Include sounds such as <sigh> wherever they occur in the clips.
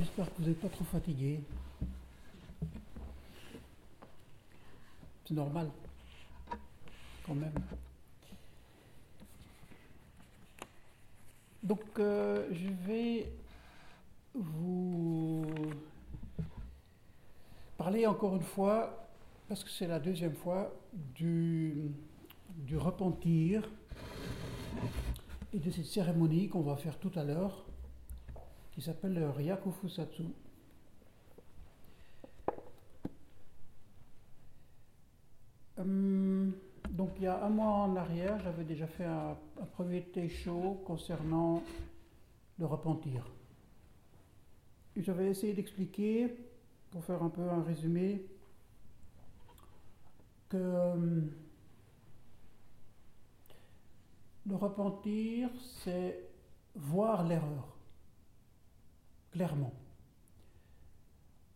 J'espère que vous n'êtes pas trop fatigué. C'est normal, quand même. Donc, euh, je vais vous parler encore une fois, parce que c'est la deuxième fois, du repentir et de cette cérémonie qu'on va faire tout à l'heure, qui s'appelle le Ryakufu Satsu. Hum, donc il y a un mois en arrière, j'avais déjà fait un, un premier show concernant le repentir. J'avais essayé d'expliquer, pour faire un peu un résumé, que hum, le repentir, c'est voir l'erreur, clairement.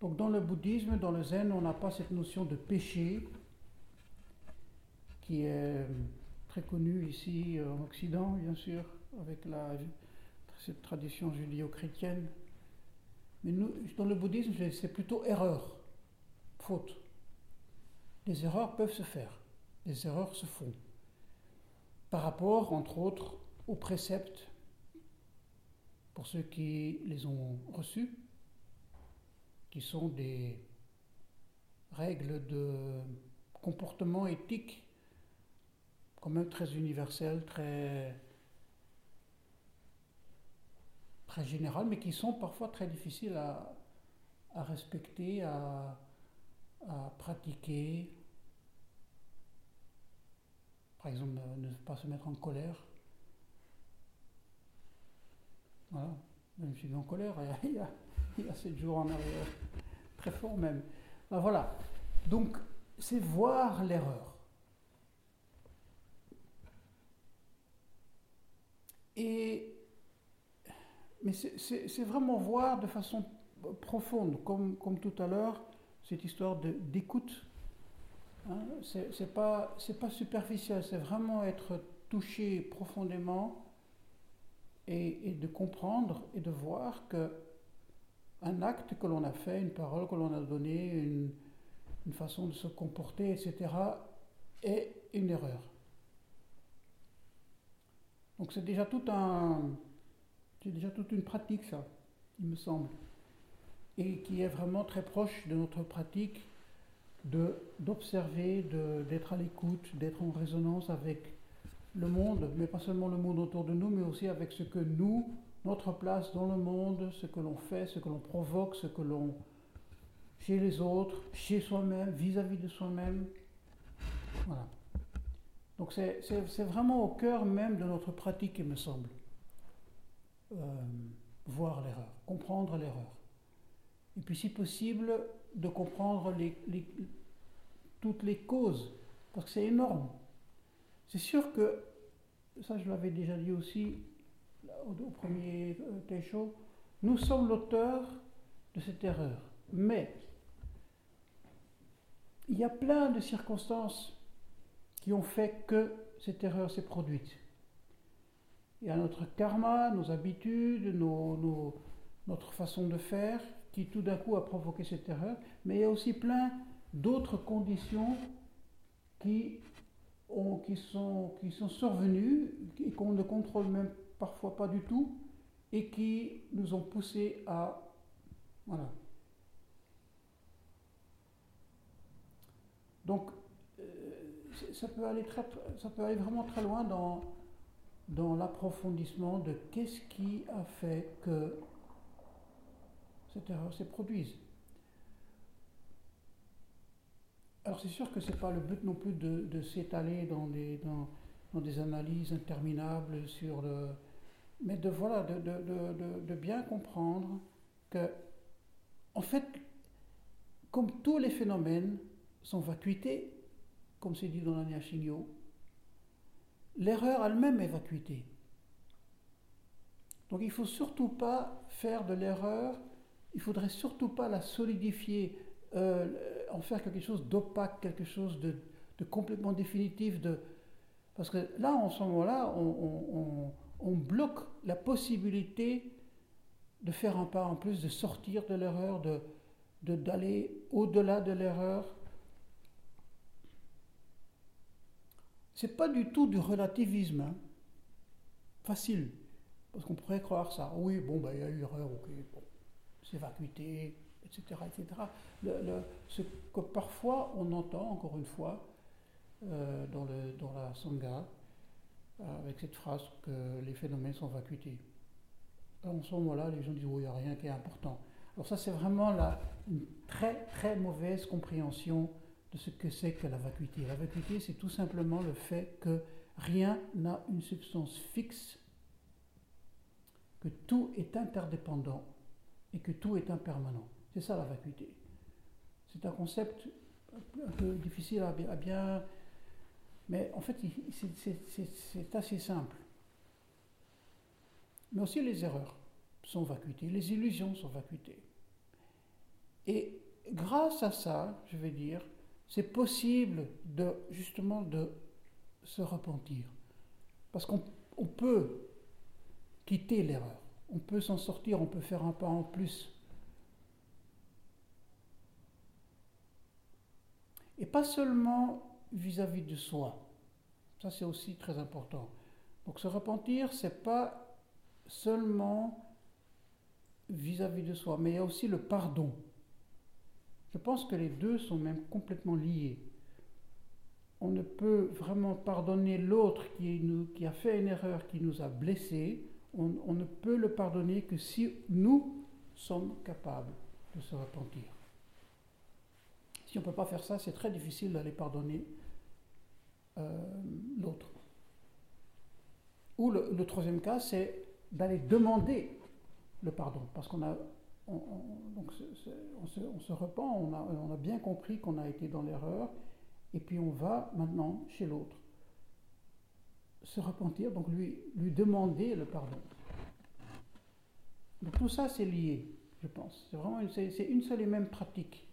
Donc dans le bouddhisme, dans le zen, on n'a pas cette notion de péché qui est très connue ici en Occident, bien sûr, avec cette tradition judéo-chrétienne. Mais nous, dans le bouddhisme, c'est plutôt erreur, faute. Les erreurs peuvent se faire, les erreurs se font par rapport, entre autres, aux préceptes, pour ceux qui les ont reçus, qui sont des règles de comportement éthique quand même très universelles, très, très générales, mais qui sont parfois très difficiles à, respecter, à pratiquer, par exemple, ne pas se mettre en colère. Voilà. Je suis en colère <laughs> il y, a, il y a sept jours en arrière. Très fort même. Ben voilà. Donc, c'est voir l'erreur. Et, mais c'est vraiment voir de façon profonde, comme, comme tout à l'heure, cette histoire d'écoute Hein, c'est pas, pas superficiel, c'est vraiment être touché profondément et, de comprendre et de voir que un acte que l'on a fait, une parole que l'on a donnée, une, façon de se comporter, etc., est une erreur. Donc c'est déjà tout un, c'est déjà toute une pratique ça, il me semble, et qui est vraiment très proche de notre pratique d'observer, d'être à l'écoute, d'être en résonance avec le monde, mais pas seulement le monde autour de nous, mais aussi avec ce que nous, notre place dans le monde, ce que l'on fait, ce que l'on provoque, ce que l'on chez les autres, chez soi-même, vis-à-vis de soi-même. Voilà. Donc c'est vraiment au cœur même de notre pratique, il me semble. Euh, voir l'erreur, comprendre l'erreur. Et puis si possible, de comprendre toutes les causes, parce que c'est énorme. C'est sûr que, ça je l'avais déjà dit aussi au, premier euh, nous sommes l'auteur de cette erreur. Mais il y a plein de circonstances qui ont fait que cette erreur s'est produite. Il y a notre karma, nos habitudes, notre façon de faire, qui tout d'un coup a provoqué cette erreur, mais il y a aussi plein d'autres conditions qui, qui, sont, qui sont survenues et qu'on ne contrôle même parfois pas du tout et qui nous ont poussé à... Voilà. Donc, euh, ça peut, aller très, ça peut aller vraiment très loin dans, dans l'approfondissement de qu'est-ce qui a fait que cette erreur se produise. Alors c'est sûr que ce n'est pas le but non plus de, s'étaler dans des, dans, des analyses interminables sur le... Mais de, voilà, de, de bien comprendre que, en fait, comme tous les phénomènes sont vacuités, comme c'est dit dans la Shingyo, l'erreur elle-même est vacuité. Donc il ne faut surtout pas faire de l'erreur il faudrait surtout pas la solidifier, euh, en faire quelque chose d'opaque, quelque chose de, complètement définitif. Parce que là, en ce moment-là, on, bloque la possibilité de faire un pas en plus, de sortir de l'erreur, d'aller au-delà de l'erreur. C'est pas du tout du relativisme. Hein. Facile. Parce qu'on pourrait croire ça. Oui, bon, ben, il y a eu erreur, ok, c'est vacuité, etc. etc. Ce que parfois on entend, encore une fois, euh, dans, le, dans la Sangha, euh, avec cette phrase que les phénomènes sont vacuités. En ce moment-là, les gens disent, il n'y a rien qui est important. Alors ça, c'est vraiment la, une très très mauvaise compréhension de ce que c'est que la vacuité. La vacuité, c'est tout simplement le fait que rien n'a une substance fixe, que tout est interdépendant et que tout est impermanent. C'est ça la vacuité. C'est un concept un peu difficile à bien... mais en fait, c'est assez simple. Mais aussi les erreurs sont vacuités, les illusions sont vacuitées. Et grâce à ça, je vais dire, c'est possible de justement de se repentir. Parce qu'on peut quitter l'erreur, on peut s'en sortir, on peut faire un pas en plus. Et pas seulement vis-à-vis de soi. Ça c'est aussi très important. Donc se repentir, c'est pas seulement vis-à-vis de soi, mais il y a aussi le pardon. Je pense que les deux sont même complètement liés. On ne peut vraiment pardonner l'autre qui, qui, a fait une erreur, qui nous a blessés. On, on ne peut le pardonner que si nous sommes capables de se repentir. Si on ne peut pas faire ça, c'est très difficile d'aller pardonner euh, l'autre. Ou le troisième cas, c'est d'aller demander le pardon. Parce qu'on a, on, donc on, se, repent, on a, bien compris qu'on a été dans l'erreur, et puis on va maintenant chez l'autre se repentir, donc lui, lui demander le pardon. Donc tout ça, c'est lié, je pense. C'est vraiment une, c'est une seule et même pratique.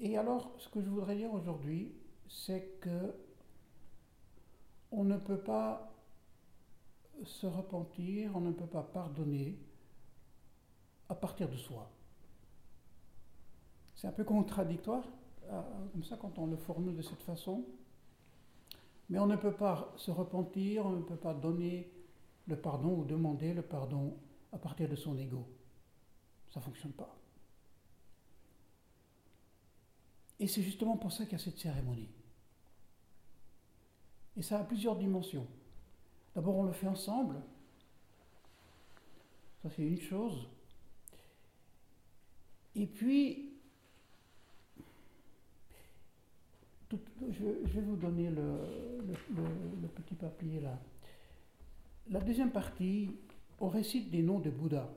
Et alors, ce que je voudrais dire aujourd'hui, c'est que on ne peut pas se repentir, on ne peut pas pardonner à partir de soi. C'est un peu contradictoire, euh, comme ça, quand on le formule de cette façon. Mais on ne peut pas se repentir, on ne peut pas donner le pardon ou demander le pardon à partir de son ego. Ça ne fonctionne pas. Et c'est justement pour ça qu'il y a cette cérémonie. Et ça a plusieurs dimensions. D'abord, on le fait ensemble. Ça, c'est une chose. Et puis, je, vais vous donner le, petit papier là. La deuxième partie, on récite des noms de Bouddha.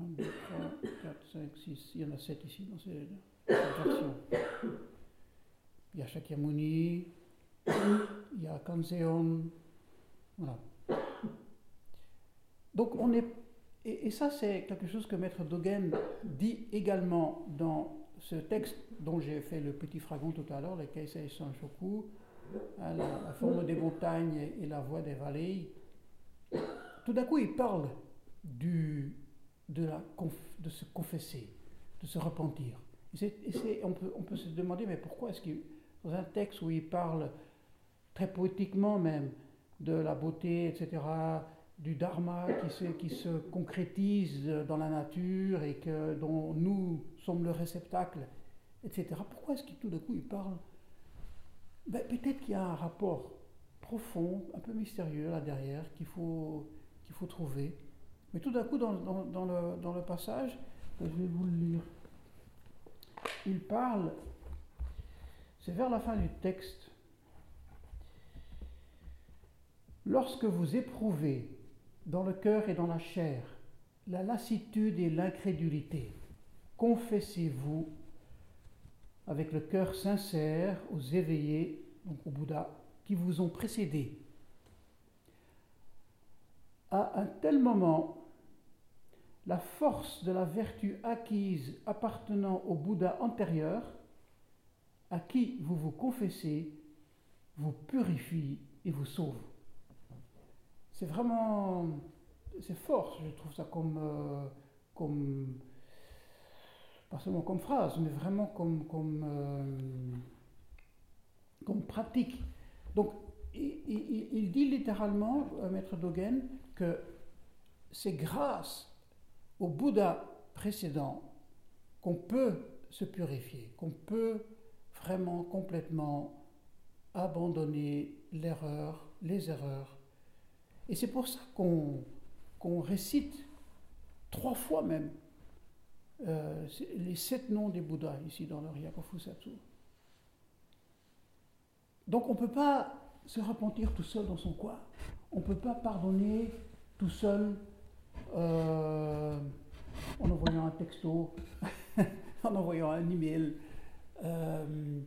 1, 2, 3, 4, 5, 6, il y en a 7 ici dans cette Il y a Shakyamuni, il y a Kanzeon, voilà. Donc on est, et, ça c'est quelque chose que Maître Dogen dit également dans ce texte dont j'ai fait le petit fragment tout à l'heure, le Keisei Sanshoku, hein, la, forme des montagnes et la voie des vallées. Tout d'un coup, il parle du, de, de se confesser, de se repentir. On, peut, se demander, mais pourquoi est-ce qu'il, dans un texte où il parle très poétiquement même, de la beauté, etc., du dharma qui se, concrétise dans la nature et que, dont nous sommes le réceptacle, etc. Pourquoi est-ce qu'il tout d'un coup il parle? Ben, Peut-être qu'il y a un rapport profond, un peu mystérieux là derrière qu'il faut, trouver. Mais tout d'un coup, dans le passage, je vais vous le lire, il parle, c'est vers la fin du texte, Lorsque vous éprouvez dans le cœur et dans la chair la lassitude et l'incrédulité, confessez-vous avec le cœur sincère aux éveillés, donc au Bouddha, qui vous ont précédé. À un tel moment, la force de la vertu acquise appartenant au Bouddha antérieur, à qui vous vous confessez, vous purifie et vous sauve. C'est vraiment, c'est fort, je trouve ça comme, euh, comme, pas seulement comme phrase, mais vraiment comme, comme, euh, pratique. Donc, il, dit littéralement, euh, Maître Dogen, que c'est grâce au Bouddha précédent qu'on peut se purifier, qu'on peut vraiment complètement abandonner l'erreur, les erreurs. Et c'est pour ça qu'on récite trois fois même euh, les sept noms des Bouddhas ici dans le Ryakufusato. Donc on ne peut pas se repentir tout seul dans son coin. On ne peut pas pardonner tout seul euh, en envoyant un texto, <laughs> en envoyant un email. Euh,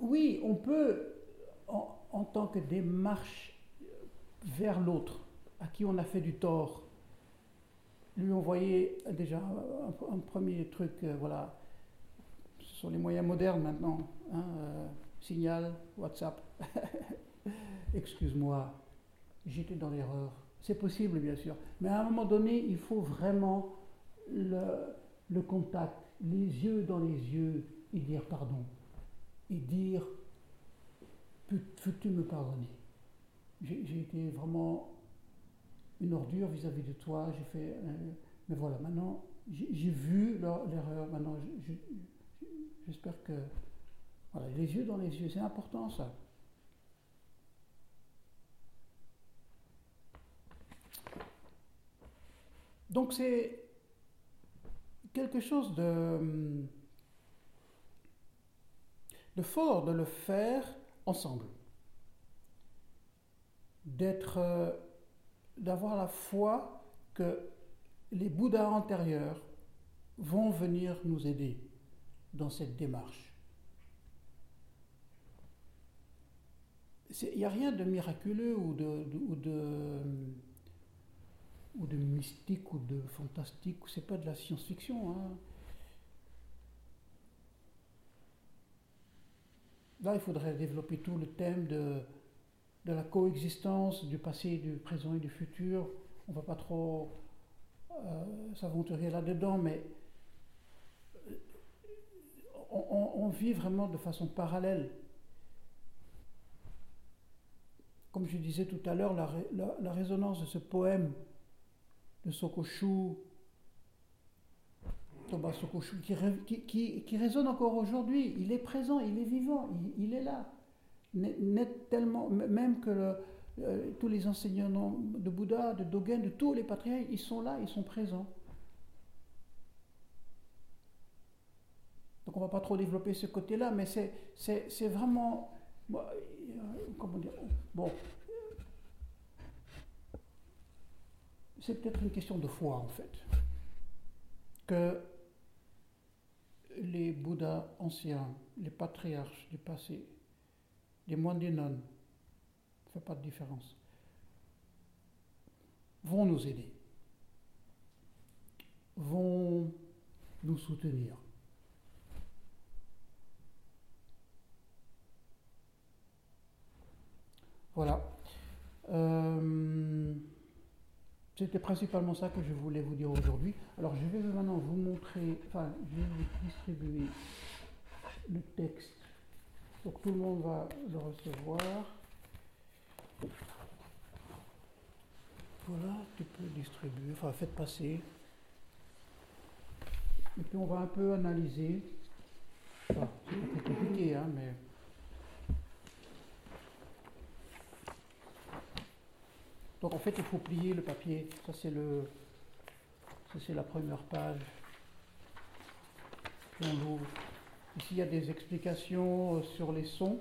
oui, on peut, en, tant que démarche vers l'autre, à qui on a fait du tort, lui envoyer déjà un, premier truc, euh, voilà, ce sont les moyens modernes maintenant, hein, signal, WhatsApp, <laughs> excuse-moi, j'étais dans l'erreur. C'est possible, bien sûr. Mais à un moment donné, il faut vraiment le, contact, les yeux dans les yeux, et dire pardon. Et dire, peux-tu me pardonner? J'ai été vraiment une ordure vis-à-vis de toi. J'ai fait. mais voilà, maintenant, j'ai vu l'erreur. Maintenant, j'espère que voilà, les yeux dans les yeux, c'est important ça. Donc c'est quelque chose de, de fort de le faire ensemble, d'être, euh, d'avoir la foi que les Bouddhas antérieurs vont venir nous aider dans cette démarche. il n'y a rien de miraculeux ou de, ou de, ou de mystique ou de fantastique, c'est pas de la science-fiction. Hein. Là, il faudrait développer tout le thème de, la coexistence du passé, du présent et du futur. On ne va pas trop euh, s'aventurer là-dedans, mais euh, on, vit vraiment de façon parallèle comme je disais tout à l'heure, la, résonance de ce poème de Sokoshu, Thomas Sokoshu, qui, résonne encore aujourd'hui. Il est présent, il est vivant, il, est là. Tellement, même que euh, tous les enseignants de Bouddha, de Dogen, de tous les patriarches, ils sont là, ils sont présents. Donc on ne va pas trop développer ce côté-là, mais c'est vraiment... Euh, comment dire Bon, c'est peut-être une question de foi en fait, que les Bouddhas anciens, les patriarches du passé, les moines des nonnes, ne fait pas de différence, vont nous aider, vont nous soutenir. Voilà. Euh, c'était principalement ça que je voulais vous dire aujourd'hui. Alors je vais maintenant vous montrer, enfin je vais vous distribuer le texte. Donc tout le monde va le recevoir. Voilà, tu peux distribuer, enfin faites passer. Et puis on va un peu analyser. Enfin, c'est compliqué, hein, mais Donc en fait, il faut plier le papier. Ça, c'est la première page. L'ouvre. Ici, il y a des explications euh, sur les sons.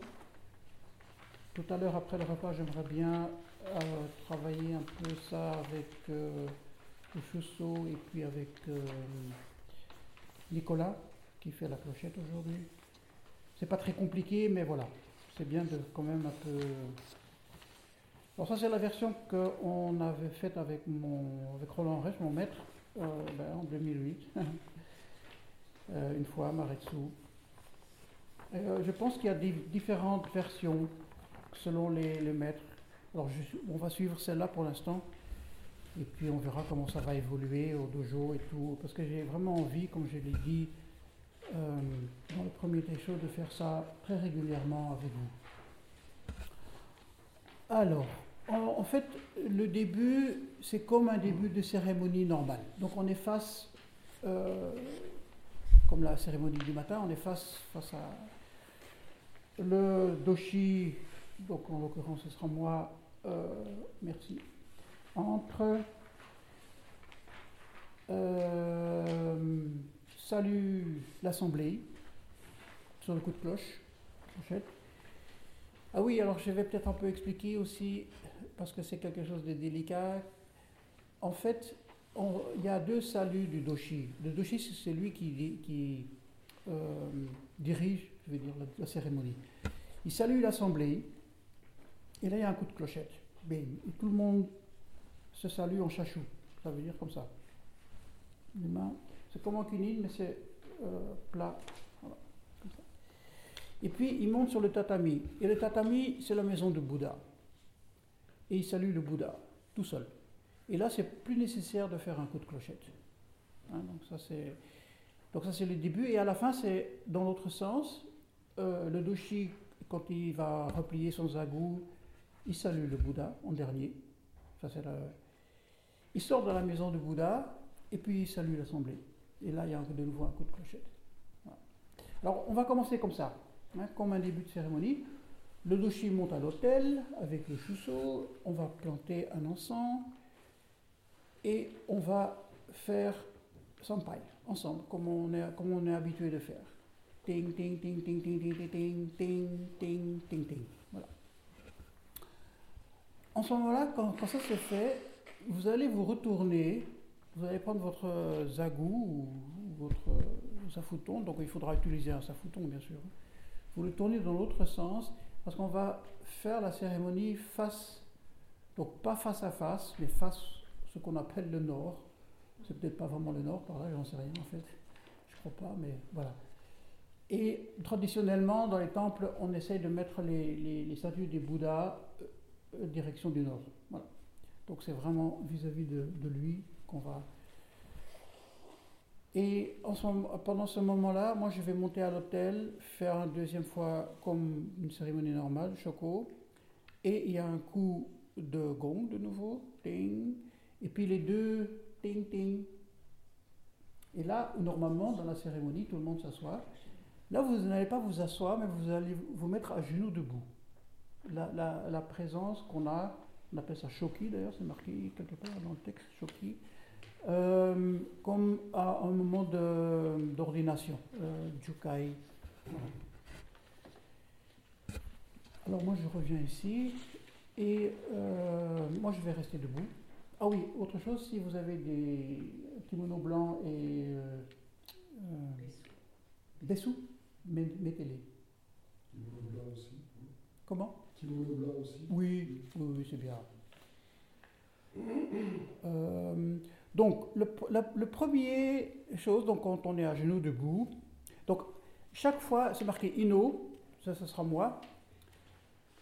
Tout à l'heure, après le repas, j'aimerais bien euh, travailler un peu ça avec euh, le et puis avec Nicolas, qui fait la clochette aujourd'hui. C'est pas très compliqué, mais voilà. C'est bien de quand même un peu alors ça c'est la version qu'on avait faite avec, avec Roland Reich, mon maître, euh, ben, en 2008, <laughs> euh, une fois à Maretsu. Euh, je pense qu'il y a différentes versions selon les, maîtres. Alors on va suivre celle-là pour l'instant. Et puis on verra comment ça va évoluer au dojo et tout. Parce que j'ai vraiment envie, comme je l'ai dit dans le premier choses, de faire ça très régulièrement avec vous. Alors, en, fait, le début, c'est comme un début de cérémonie normale. Donc on est face, euh, comme la cérémonie du matin, on est face, face à le doshi, donc en l'occurrence ce sera moi, euh, merci, entre euh, salut l'assemblée sur le coup de cloche, Ah oui, alors je vais peut-être un peu expliquer aussi parce que c'est quelque chose de délicat. En fait, il y a deux saluts du doshi. Le doshi, c'est celui qui, euh, dirige, je veux dire, la, cérémonie. Il salue l'assemblée, et là, il y a un coup de clochette. Et tout le monde se salue en chachou. Ça veut dire comme ça. C'est comme en cunine, mais c'est euh, plat. Et puis, il monte sur le tatami. Et le tatami, c'est la maison de Bouddha et il salue le Bouddha, tout seul. Et là, c'est plus nécessaire de faire un coup de clochette. Hein, donc ça, c'est le début. Et à la fin, c'est dans l'autre sens. Euh, le doshi, quand il va replier son zagu, il salue le Bouddha en dernier. Ça, c'est Il sort de la maison du Bouddha et puis il salue l'assemblée. Et là, il y a de nouveau un coup de clochette. Alors, on va commencer comme ça, hein, comme un début de cérémonie. Le doshi monte à l'hôtel avec le chusso, on va planter un encens et on va faire sampai ensemble, comme on est, habitué de faire. Ting, ting, ting, ting, ting, ting, ting, ting, ting, ting, ting. Voilà. En ce moment-là, quand, quand, ça se fait, vous allez vous retourner, vous allez prendre votre zagou ou votre safouton, donc il faudra utiliser un safouton bien sûr. Vous le tournez dans l'autre sens parce qu'on va faire la cérémonie face, donc pas face à face, mais face ce qu'on appelle le nord. C'est peut-être pas vraiment le nord par là, j'en sais rien en fait. Je crois pas, mais voilà. Et traditionnellement, dans les temples, on essaye de mettre les, statues des Bouddhas euh, direction du nord. Donc c'est vraiment vis-à-vis de, lui qu'on va et pendant ce moment-là, moi je vais monter à l'hôtel, faire une deuxième fois comme une cérémonie normale, choco. Et il y a un coup de gong de nouveau, ting. Et puis les deux, ting, ting. Et là, normalement, dans la cérémonie, tout le monde s'assoit. Là, vous n'allez pas vous asseoir, mais vous allez vous mettre à genoux debout. La, présence qu'on a, on appelle ça shoki d'ailleurs, c'est marqué quelque part dans le texte, shoki euh, comme à un moment d'ordination, euh, Jukai. Alors moi je reviens ici et euh, moi je vais rester debout. Ah oui, autre chose, si vous avez des kimonos blancs et des sous, mettez-les. Kimono blanc aussi. Comment? Kimono blanc aussi. Oui, oui, oui c'est bien. Donc, le, le, premier chose, donc quand on est à genoux debout, donc chaque fois, c'est marqué Ino, ça, ce sera moi.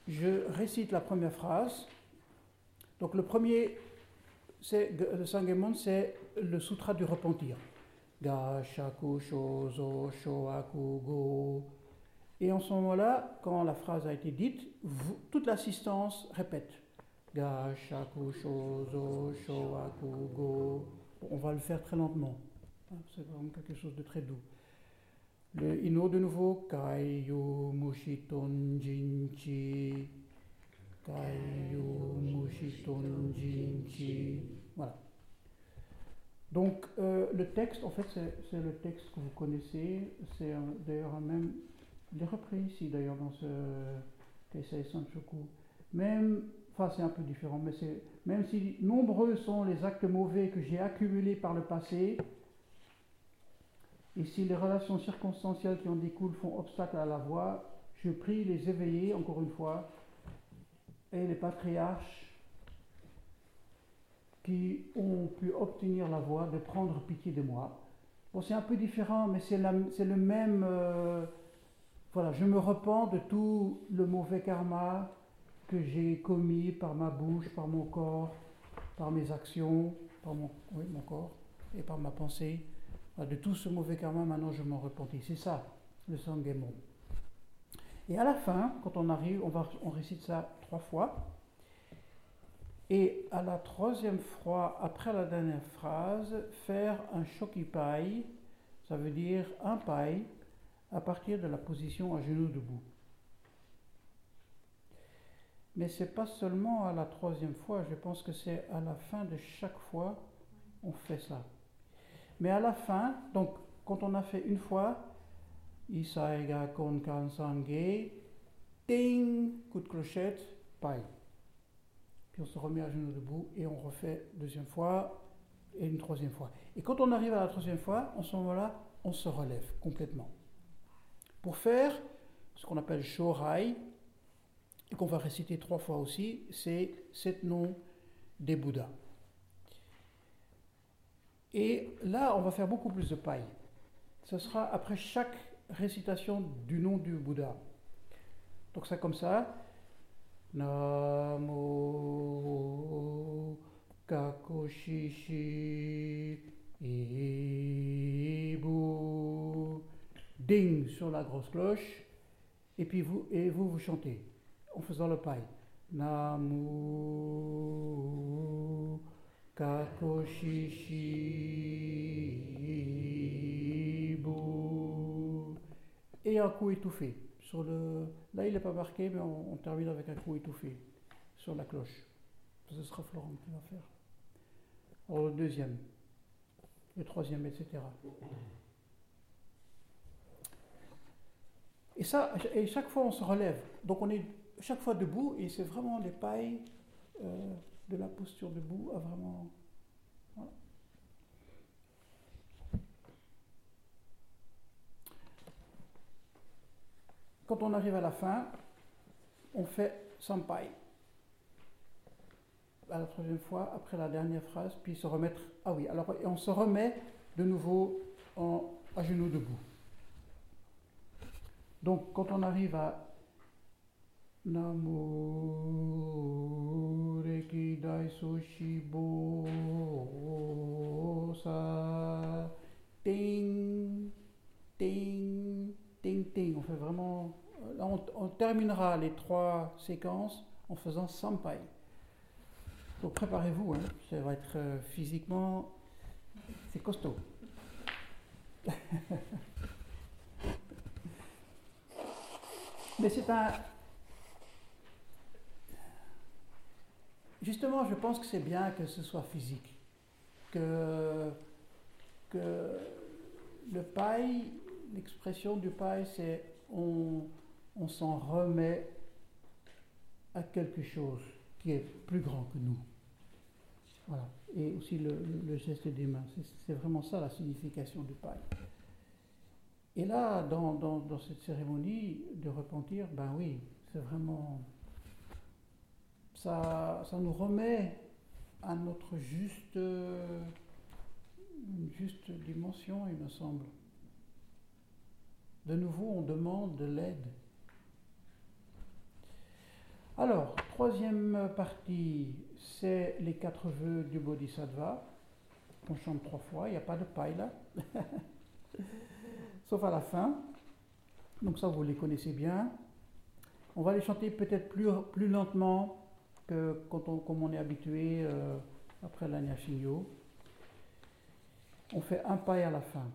Je récite la première phrase. Donc, le premier, c'est le Sangemon, c'est le sutra du repentir. Ga, shaku, shozo, shoaku, go. Et en ce moment-là, quand la phrase a été dite, toute l'assistance répète. Ga, shaku, shozo, shoaku, go. On va le faire très lentement. Hein, c'est vraiment quelque chose de très doux. Le ino de nouveau. Kaiyu mushiton jinchi. Kaiyu mushiton jinchi. Voilà. Donc, euh, le texte, en fait, c'est le texte que vous connaissez. C'est d'ailleurs même. Il est repris ici, d'ailleurs, dans ce Teisei Sanchoku. Même Enfin, c'est un peu différent, mais c'est même si nombreux sont les actes mauvais que j'ai accumulés par le passé, et si les relations circonstancielles qui en découlent font obstacle à la voie, je prie les éveillés, encore une fois, et les patriarches qui ont pu obtenir la voie de prendre pitié de moi. Bon, c'est un peu différent, mais c'est le même, euh, voilà, je me repens de tout le mauvais karma que j'ai commis par ma bouche, par mon corps, par mes actions, par mon, corps et par ma pensée. De tout ce mauvais karma, maintenant je m'en repentis. C'est ça, le Sangemon. Et à la fin, quand on arrive, on, va, on récite ça trois fois. Et à la troisième fois, après la dernière phrase, faire un shokipai, ça veut dire un pai, à partir de la position à genoux debout. Mais ce n'est pas seulement à la troisième fois, je pense que c'est à la fin de chaque fois, on fait ça. Mais à la fin, donc quand on a fait une fois, Isaiga kon kansange, ting, coup de clochette, paille. Puis on se remet à genoux debout et on refait deuxième fois et une troisième fois. Et quand on arrive à la troisième fois, en ce moment-là, on se relève complètement. Pour faire ce qu'on appelle Shorai, et qu'on va réciter trois fois aussi, c'est sept noms des Bouddhas. Et là, on va faire beaucoup plus de paille. Ce sera après chaque récitation du nom du Bouddha. Donc ça comme ça. Namo Kakoshishi Ibu. Ding sur la grosse cloche. Et puis vous, et vous, vous chantez en faisant le paille. Namo Kakoshishibu. Et un coup étouffé. Sur le... Là, il n'est pas marqué, mais on, on, termine avec un coup étouffé sur la cloche. Ce sera Florent qui va faire. Alors, le deuxième, le troisième, etc. Et ça, et chaque fois, on se relève. Donc, on est chaque fois debout, et c'est vraiment les pailles euh, de la posture debout à vraiment. Quand on arrive à la fin, on fait paille. À la troisième fois, après la dernière phrase, puis se remettre. Ah oui, alors on se remet de nouveau en, à genoux debout. Donc quand on arrive à Namo Rekidai Sushibo Sa Ting Ting Ting Ting. On fait vraiment. On, terminera les trois séquences en faisant Sampai. Donc préparez-vous, hein. ça va être euh, physiquement. C'est costaud. <laughs> Mais c'est un, justement, je pense que c'est bien que ce soit physique, que, le paille, l'expression du paille, c'est on, s'en remet à quelque chose qui est plus grand que nous. Voilà. Et aussi le, geste des mains. C'est vraiment ça la signification du paille. Et là, dans cette cérémonie de repentir, ben oui, c'est vraiment ça, ça nous remet à notre juste, juste dimension, il me semble. De nouveau, on demande de l'aide. Alors, troisième partie, c'est les quatre vœux du Bodhisattva, qu'on chante trois fois, il n'y a pas de paille là, <laughs> sauf à la fin. Donc ça, vous les connaissez bien. On va les chanter peut-être plus, plus lentement quand on, comme on est habitué euh, après la Nyashinyo, on fait un paille à la fin.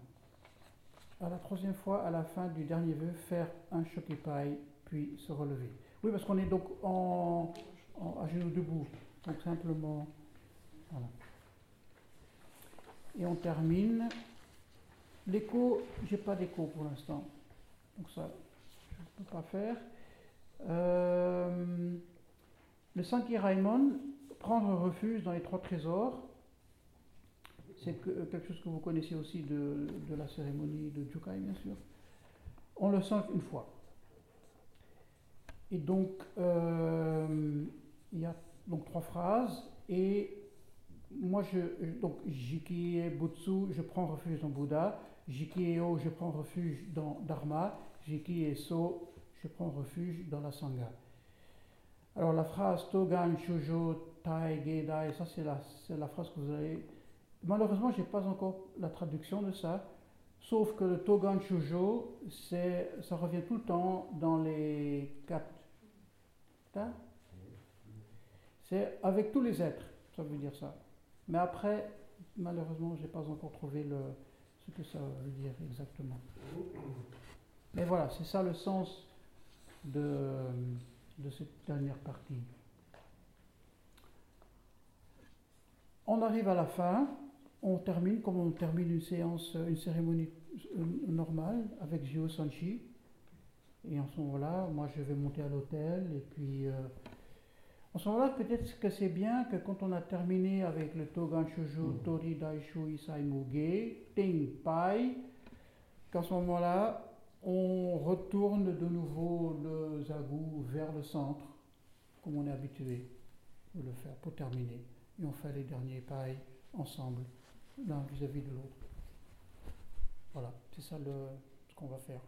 À la troisième fois, à la fin du dernier vœu, faire un shokipai, puis se relever. Oui, parce qu'on est donc en, en, à genoux debout. Donc simplement, voilà. Et on termine. L'écho, j'ai pas d'écho pour l'instant. Donc ça, je ne peux pas faire. Euh, le Sanki Raimon, prendre refuge dans les trois trésors, c'est quelque chose que vous connaissez aussi de, la cérémonie de Jukai, bien sûr. On le sent une fois. Et donc, euh, il y a donc trois phrases. Et moi, je, donc, Jikie Butsu, je prends refuge dans Bouddha. Jikieo, je prends refuge dans Dharma. Jiki et So, je prends refuge dans la Sangha. Alors la phrase Togan Shujo Tai Gedai, ça c'est la, la phrase que vous avez. Malheureusement, je n'ai pas encore la traduction de ça, sauf que le Togan c'est, ça revient tout le temps dans les quatre. C'est avec tous les êtres, ça veut dire ça. Mais après, malheureusement, je n'ai pas encore trouvé le, ce que ça veut dire exactement. Mais voilà, c'est ça le sens de, de cette dernière partie. On arrive à la fin, on termine comme on termine une séance, une cérémonie euh, normale avec Jio Sanchi. Et en ce moment-là, moi je vais monter à l'hôtel et puis euh, en ce moment-là, peut-être que c'est bien que quand on a terminé avec le Togan Shuju, Tori Daishu Isai Muge, Ting Pai, qu'à ce moment-là, on retourne de nouveau le Zagu vers le centre, comme on est habitué de le faire pour terminer. Et on fait les derniers Pai ensemble, l'un vis-à-vis de l'autre. Voilà, c'est ça ce qu'on va faire.